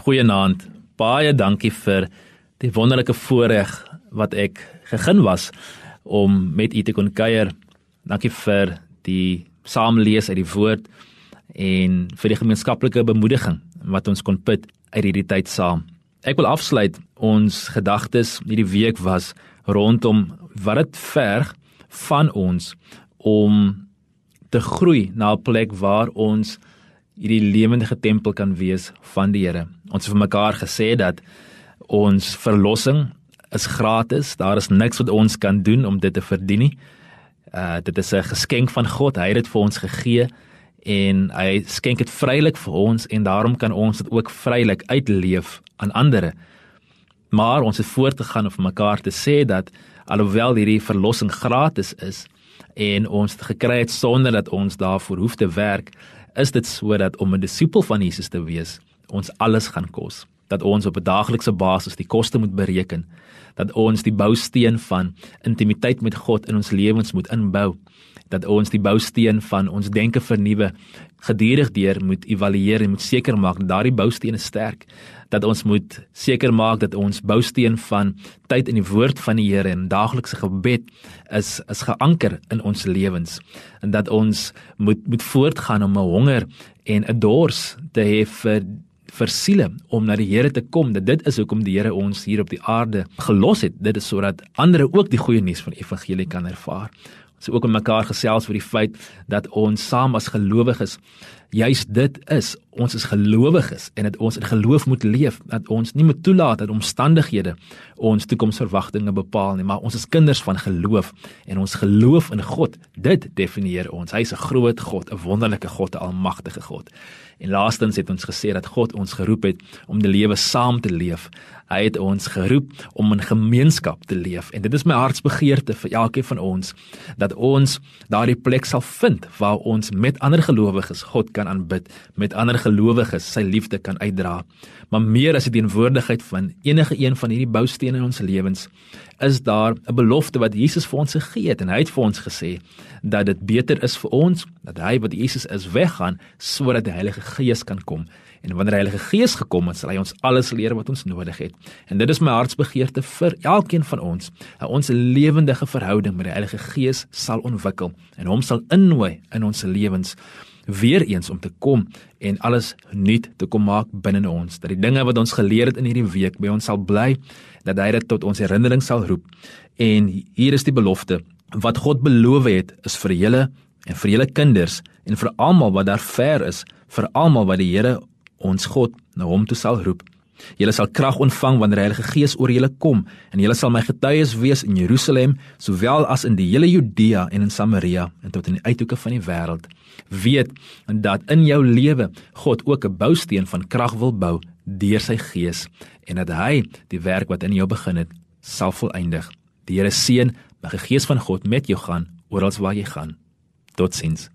Goeienaand. Baie dankie vir die wonderlike voorreg wat ek gegeen was om met u te kon kuier. Dankie vir die saamlees uit die woord en vir die gemeenskaplike bemoediging wat ons kon put uit hierdie tyd saam. Ek wil afsluit ons gedagtes hierdie week was rondom wat dit verg van ons om te groei na 'n plek waar ons hierdie lewendige tempel kan wees van die Here. Ons het vir mekaar gesê dat ons verlossing is gratis. Daar is niks wat ons kan doen om dit te verdien nie. Uh dit is 'n geskenk van God. Hy het dit vir ons gegee en hy skenk dit vrylik vir ons en daarom kan ons dit ook vrylik uitleef aan ander. Maar ons het voort te gaan om vir mekaar te sê dat alhoewel hierdie verlossing gratis is en ons dit gekry het sonder dat ons daarvoor hoef te werk, is dit sodat om 'n disipel van Jesus te wees, ons alles gaan kos. Dat ons op 'n daaglikse basis die koste moet bereken, dat ons die bousteen van intimiteit met God in ons lewens moet inbou, dat ons die bousteen van ons denke vernuwe, gedurig deur moet evalueer en moet seker maak dat daardie bousteen sterk. Dat ons moet seker maak dat ons bousteen van tyd in die woord van die Here en daaglikse gebed is is geanker in ons lewens. En dat ons moet moet voortgaan om 'n honger en 'n dors te hê vir vir siele om na die Here te kom. Dat dit is hoekom die Here ons hier op die aarde gelos het. Dit is sodat ander ook die goeie nuus van die evangelie kan ervaar. Het ook met mekaar gesels oor die feit dat ons saam as gelowiges juis dit is. Ons is gelowiges en dat ons in geloof moet leef dat ons nie moet toelaat dat omstandighede ons toekomsverwagtinge bepaal nie maar ons is kinders van geloof en ons geloof in God. Dit definieer ons. Hy is 'n groot God 'n wonderlike God 'n almagtige God. En laastens het ons gesê dat God ons geroep het om die lewe saam te leef hy het ons geroep om in gemeenskap te leef en dit is my hartsbegeerte vir elkeen van ons dat ons daardie plek sal vind waar ons met ander gelowiges God kan aanbid, met ander gelowiges sy liefde kan uitdra. Maar meer as die teenwoordigheid van enige een van hierdie boustene in ons lewens, is daar 'n belofte wat Jesus vir ons gegee het en hy het vir ons gesê dat dit beter is vir ons dat hy wat Jesus is weggaan sodat die Heilige Gees kan kom. En wanneer die Heilige Gees gekom het, sal hy ons alles leer wat ons nodig het. En dit is my hartsbegeerte vir elkeen van ons, dat ons 'n lewendige verhouding met die Heilige Gees sal ontwikkel en hom sal innooi in ons lewens weer eens om te kom en alles nuut te kom maak binne ons. Dat die dinge wat ons geleer het in hierdie week by ons sal bly, dat hy dit tot ons herinnering sal roep. En hier is die belofte wat God beloof het is vir julle en vir julle kinders en vir almal wat daar ver is, vir almal wat die Here ons God na hom toe sal roep. Julle sal krag ontvang wanneer die Heilige Gees oor julle kom en julle sal my getuies wees in Jerusalem sowel as in die hele Judea en in Samaria en tot in die uithoeke van die wêreld. Weet dat in jou lewe God ook 'n bousteen van krag wil bou deur sy Gees en dat hy die werk wat in jou begin het sal volëindig. Die Here seën, mag die Gees van God met jou gaan oral waar jy gaan. Totsiens.